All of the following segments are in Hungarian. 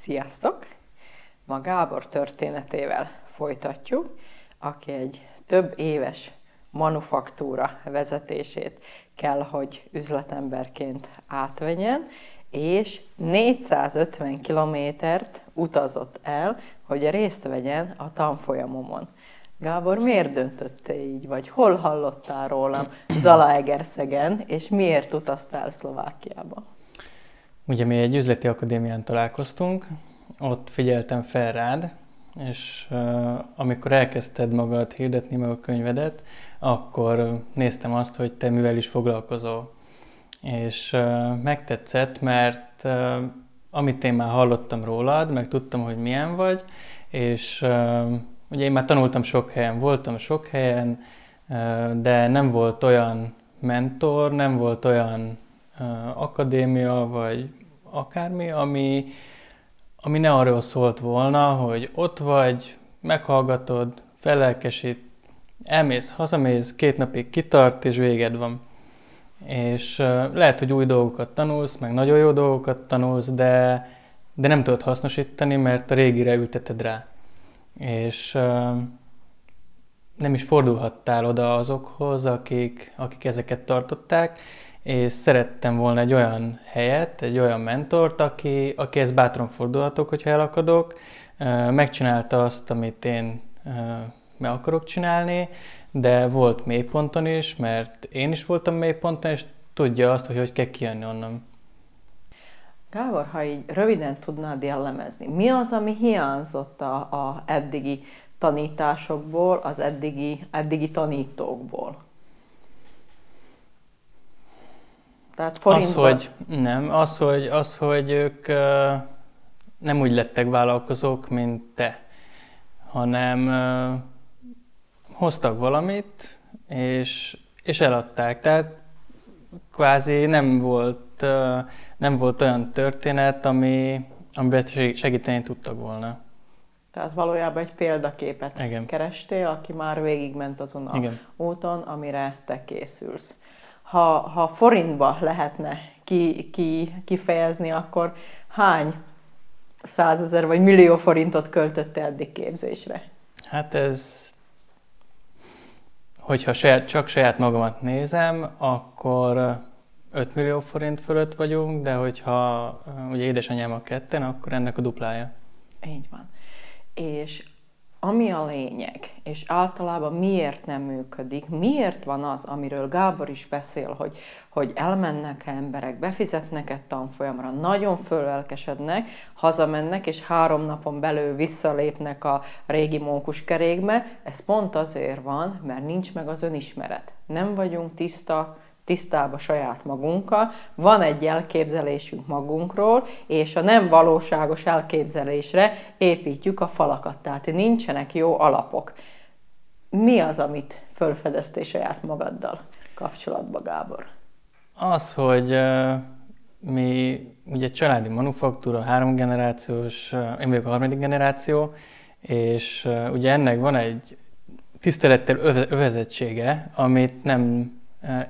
Sziasztok! Ma Gábor történetével folytatjuk, aki egy több éves manufaktúra vezetését kell, hogy üzletemberként átvegyen, és 450 kilométert utazott el, hogy részt vegyen a tanfolyamomon. Gábor, miért döntötte így, vagy hol hallottál rólam Zalaegerszegen, és miért utaztál Szlovákiába? Ugye mi egy üzleti akadémián találkoztunk, ott figyeltem fel rád, és uh, amikor elkezdted magad hirdetni meg a könyvedet, akkor néztem azt, hogy te mivel is foglalkozol. És uh, megtetszett, mert uh, amit én már hallottam rólad, meg tudtam, hogy milyen vagy, és uh, ugye én már tanultam sok helyen, voltam sok helyen, uh, de nem volt olyan mentor, nem volt olyan uh, akadémia, vagy akármi, ami, ami ne arról szólt volna, hogy ott vagy, meghallgatod, felelkesít, elmész, hazamész, két napig kitart, és véged van. És lehet, hogy új dolgokat tanulsz, meg nagyon jó dolgokat tanulsz, de, de nem tudod hasznosítani, mert a régire ülteted rá. És nem is fordulhattál oda azokhoz, akik, akik ezeket tartották, és szerettem volna egy olyan helyet, egy olyan mentort, aki, aki ezt bátran fordulhatok, hogyha elakadok, megcsinálta azt, amit én meg akarok csinálni, de volt mélyponton is, mert én is voltam mélyponton, és tudja azt, hogy hogy kell kijönni onnan. Gábor, ha így röviden tudnád jellemezni, mi az, ami hiányzott a, a eddigi tanításokból, az eddigi, eddigi tanítókból? Tehát forintban? Az, hogy nem, az, hogy, az, hogy ők nem úgy lettek vállalkozók, mint te, hanem hoztak valamit, és, és eladták. Tehát kvázi nem volt, nem volt olyan történet, ami, amiben segíteni tudtak volna. Tehát valójában egy példaképet Igen. kerestél, aki már végigment azon a Igen. úton, amire te készülsz ha, ha forintba lehetne ki, ki, kifejezni, akkor hány százezer vagy millió forintot költötte eddig képzésre? Hát ez, hogyha saját, csak saját magamat nézem, akkor 5 millió forint fölött vagyunk, de hogyha ugye édesanyám a ketten, akkor ennek a duplája. Így van. És ami a lényeg, és általában miért nem működik, miért van az, amiről Gábor is beszél, hogy, hogy elmennek emberek, befizetnek egy tanfolyamra, nagyon fölelkesednek, hazamennek, és három napon belül visszalépnek a régi mókuskerékbe, ez pont azért van, mert nincs meg az önismeret. Nem vagyunk tiszta tisztába saját magunkkal, van egy elképzelésünk magunkról, és a nem valóságos elképzelésre építjük a falakat, tehát nincsenek jó alapok. Mi az, amit fölfedeztél saját magaddal kapcsolatba, Gábor? Az, hogy mi ugye családi manufaktúra, három generációs, én vagyok a harmadik generáció, és ugye ennek van egy tisztelettel övezettsége, amit nem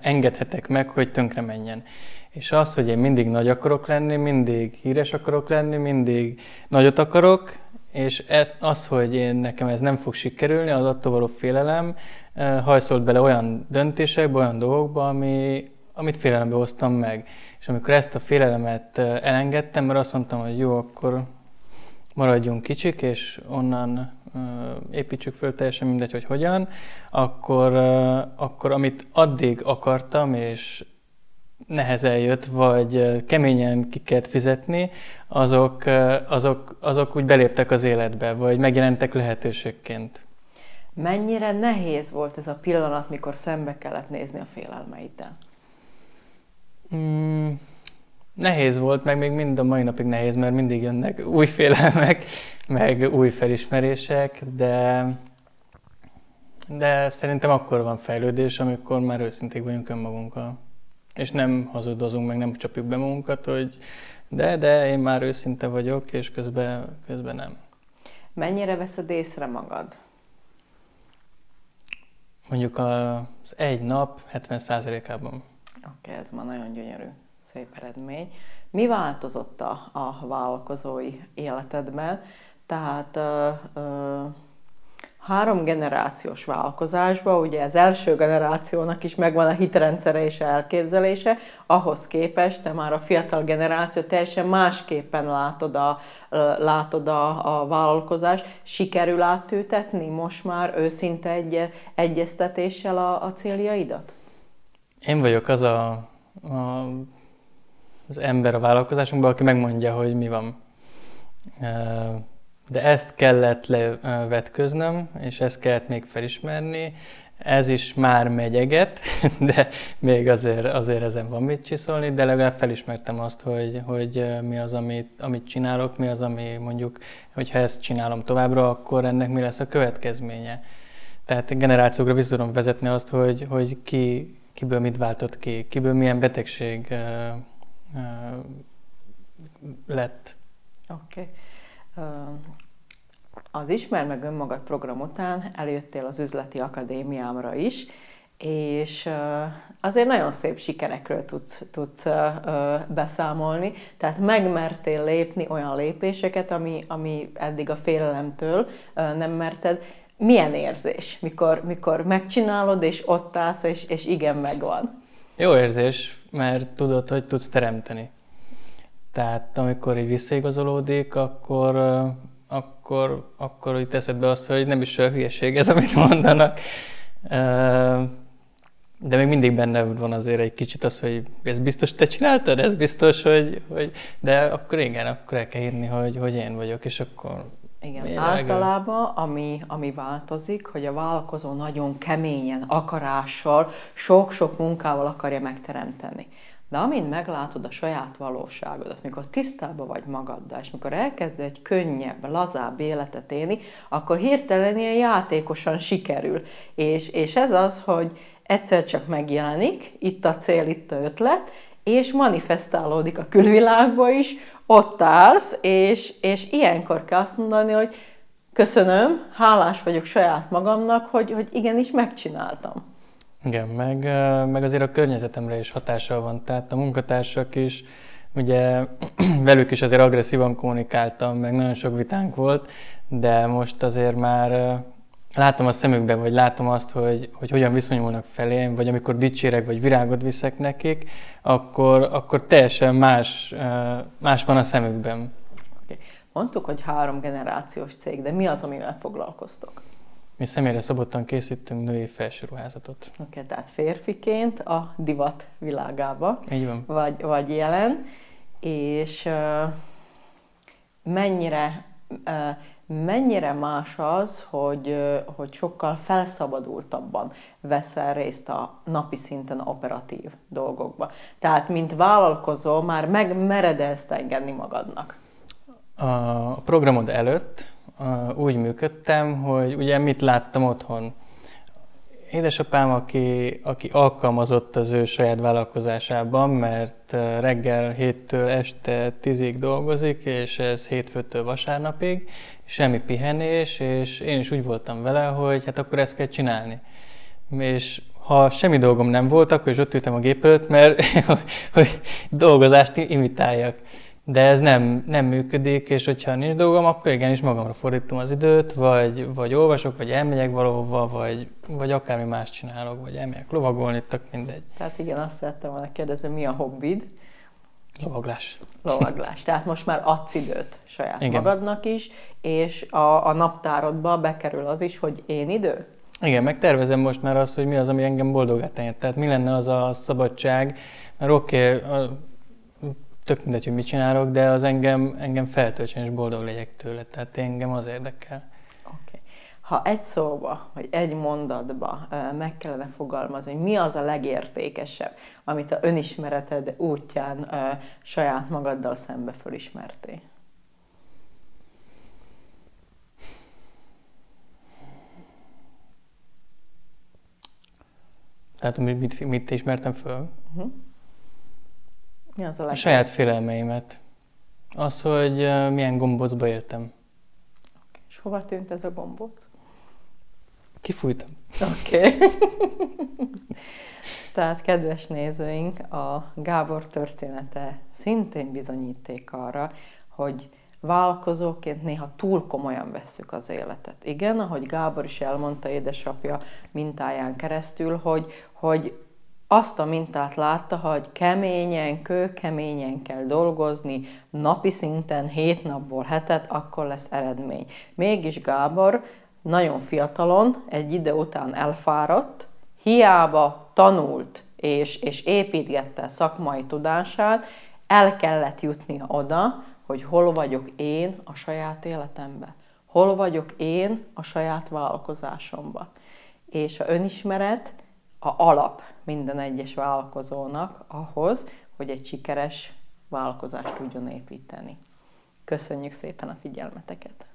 engedhetek meg, hogy tönkre menjen. És az, hogy én mindig nagy akarok lenni, mindig híres akarok lenni, mindig nagyot akarok, és e, az, hogy én nekem ez nem fog sikerülni, az attól való félelem hajszolt bele olyan döntésekbe, olyan dolgokba, ami, amit félelembe hoztam meg. És amikor ezt a félelemet elengedtem, mert azt mondtam, hogy jó, akkor maradjunk kicsik, és onnan építsük föl teljesen mindegy, hogy hogyan, akkor, akkor amit addig akartam, és nehezen jött, vagy keményen ki kellett fizetni, azok, azok, azok úgy beléptek az életbe, vagy megjelentek lehetőségként. Mennyire nehéz volt ez a pillanat, mikor szembe kellett nézni a félelmeiddel? Nehéz volt, meg még mind a mai napig nehéz, mert mindig jönnek új félelmek, meg új felismerések, de, de szerintem akkor van fejlődés, amikor már őszinték vagyunk önmagunkkal. És nem hazudozunk, meg nem csapjuk be magunkat, hogy de, de én már őszinte vagyok, és közben, közben nem. Mennyire veszed észre magad? Mondjuk az egy nap 70%-ában. Oké, okay, ez ma nagyon gyönyörű, szép eredmény. Mi változott a, a vállalkozói életedben? Tehát ö, ö, három generációs vállalkozásban, ugye az első generációnak is megvan a hitrendszere és elképzelése, ahhoz képest te már a fiatal generáció teljesen másképpen látod a, látod a, a vállalkozást. Sikerül átültetni most már őszinte egy, egyeztetéssel a, a céljaidat? Én vagyok az a, a, az ember a vállalkozásunkban, aki megmondja, hogy mi van de ezt kellett levetköznöm, és ezt kellett még felismerni. Ez is már megyeget, de még azért, azért ezen van mit csiszolni, de legalább felismertem azt, hogy, hogy mi az, amit, amit csinálok, mi az, ami mondjuk, hogyha ezt csinálom továbbra, akkor ennek mi lesz a következménye. Tehát generációkra vissza tudom vezetni azt, hogy, hogy ki, kiből mit váltott ki, kiből milyen betegség lett. Oké. Okay az Ismer meg önmagad program után eljöttél az üzleti akadémiámra is, és azért nagyon szép sikerekről tudsz, tudsz beszámolni, tehát megmertél lépni olyan lépéseket, ami, ami eddig a félelemtől nem merted. Milyen érzés, mikor, mikor megcsinálod, és ott állsz, és, és igen, megvan? Jó érzés, mert tudod, hogy tudsz teremteni. Tehát amikor így visszaigazolódik, akkor, akkor, akkor úgy teszed be azt, hogy nem is olyan hülyeség ez, amit mondanak. De még mindig benne van azért egy kicsit az, hogy ez biztos te csináltad, ez biztos, hogy, hogy de akkor igen, akkor el kell írni, hogy, hogy én vagyok, és akkor igen, általában ami, ami változik, hogy a vállalkozó nagyon keményen, akarással, sok-sok munkával akarja megteremteni. De amint meglátod a saját valóságodat, mikor tisztában vagy magaddal, és mikor elkezded egy könnyebb, lazább életet élni, akkor hirtelen ilyen játékosan sikerül. És, és ez az, hogy egyszer csak megjelenik, itt a cél, itt a ötlet, és manifestálódik a külvilágba is, ott állsz, és, és ilyenkor kell azt mondani, hogy köszönöm, hálás vagyok saját magamnak, hogy, hogy igenis megcsináltam. Igen, meg, meg azért a környezetemre is hatással van. Tehát a munkatársak is, ugye velük is azért agresszívan kommunikáltam, meg nagyon sok vitánk volt, de most azért már látom a szemükben, vagy látom azt, hogy, hogy hogyan viszonyulnak felém, vagy amikor dicsérek, vagy virágot viszek nekik, akkor, akkor teljesen más, más van a szemükben. Okay. Mondtuk, hogy három generációs cég, de mi az, amivel foglalkoztok? Mi személyre szabottan készítünk női felsőruházatot. Oké, okay, tehát férfiként a divat világába Így van. Vagy, vagy jelen, és uh, mennyire, uh, mennyire más az, hogy, hogy sokkal felszabadultabban veszel részt a napi szinten operatív dolgokba. Tehát, mint vállalkozó, már megmered ezt engedni magadnak. A programod előtt úgy működtem, hogy ugye mit láttam otthon. Édesapám, aki, aki alkalmazott az ő saját vállalkozásában, mert reggel héttől este tízig dolgozik, és ez hétfőtől vasárnapig, semmi pihenés, és én is úgy voltam vele, hogy hát akkor ezt kell csinálni. És ha semmi dolgom nem volt, akkor is ott ültem a gép előtt, mert hogy dolgozást imitáljak de ez nem, nem működik, és hogyha nincs dolgom, akkor igenis magamra fordítom az időt, vagy, vagy olvasok, vagy elmegyek valahova, vagy, vagy akármi más csinálok, vagy elmegyek lovagolni, tök mindegy. Tehát igen, azt szerettem volna kérdezni, mi a hobbid? Lovaglás. Lovaglás. Tehát most már adsz időt saját igen. magadnak is, és a, a naptárodba bekerül az is, hogy én idő? Igen, megtervezem most már azt, hogy mi az, ami engem boldogá Tehát mi lenne az a szabadság, mert oké, okay, tök mindegy, hogy mit csinálok, de az engem, engem feltöltsön és boldog legyek tőle. Tehát engem az érdekel. Okay. Ha egy szóba, vagy egy mondatba meg kellene fogalmazni, hogy mi az a legértékesebb, amit a önismereted útján saját magaddal szembe fölismertél? Tehát mit, mit ismertem föl? Uh-huh. Mi az a, a saját félelmeimet. Az, hogy milyen gombócba éltem. Okay. És hova tűnt ez a gombóc? Kifújtam. Oké. Okay. Tehát, kedves nézőink, a Gábor története szintén bizonyíték arra, hogy vállalkozóként néha túl komolyan vesszük az életet. Igen, ahogy Gábor is elmondta édesapja mintáján keresztül, hogy, hogy azt a mintát látta, hogy keményen, kőkeményen kell dolgozni, napi szinten, hét napból hetet, akkor lesz eredmény. Mégis Gábor nagyon fiatalon, egy ide után elfáradt, hiába tanult és, és építgette szakmai tudását, el kellett jutnia oda, hogy hol vagyok én a saját életemben. Hol vagyok én a saját vállalkozásomban. És a önismeret a alap minden egyes vállalkozónak ahhoz, hogy egy sikeres vállalkozást tudjon építeni. Köszönjük szépen a figyelmeteket!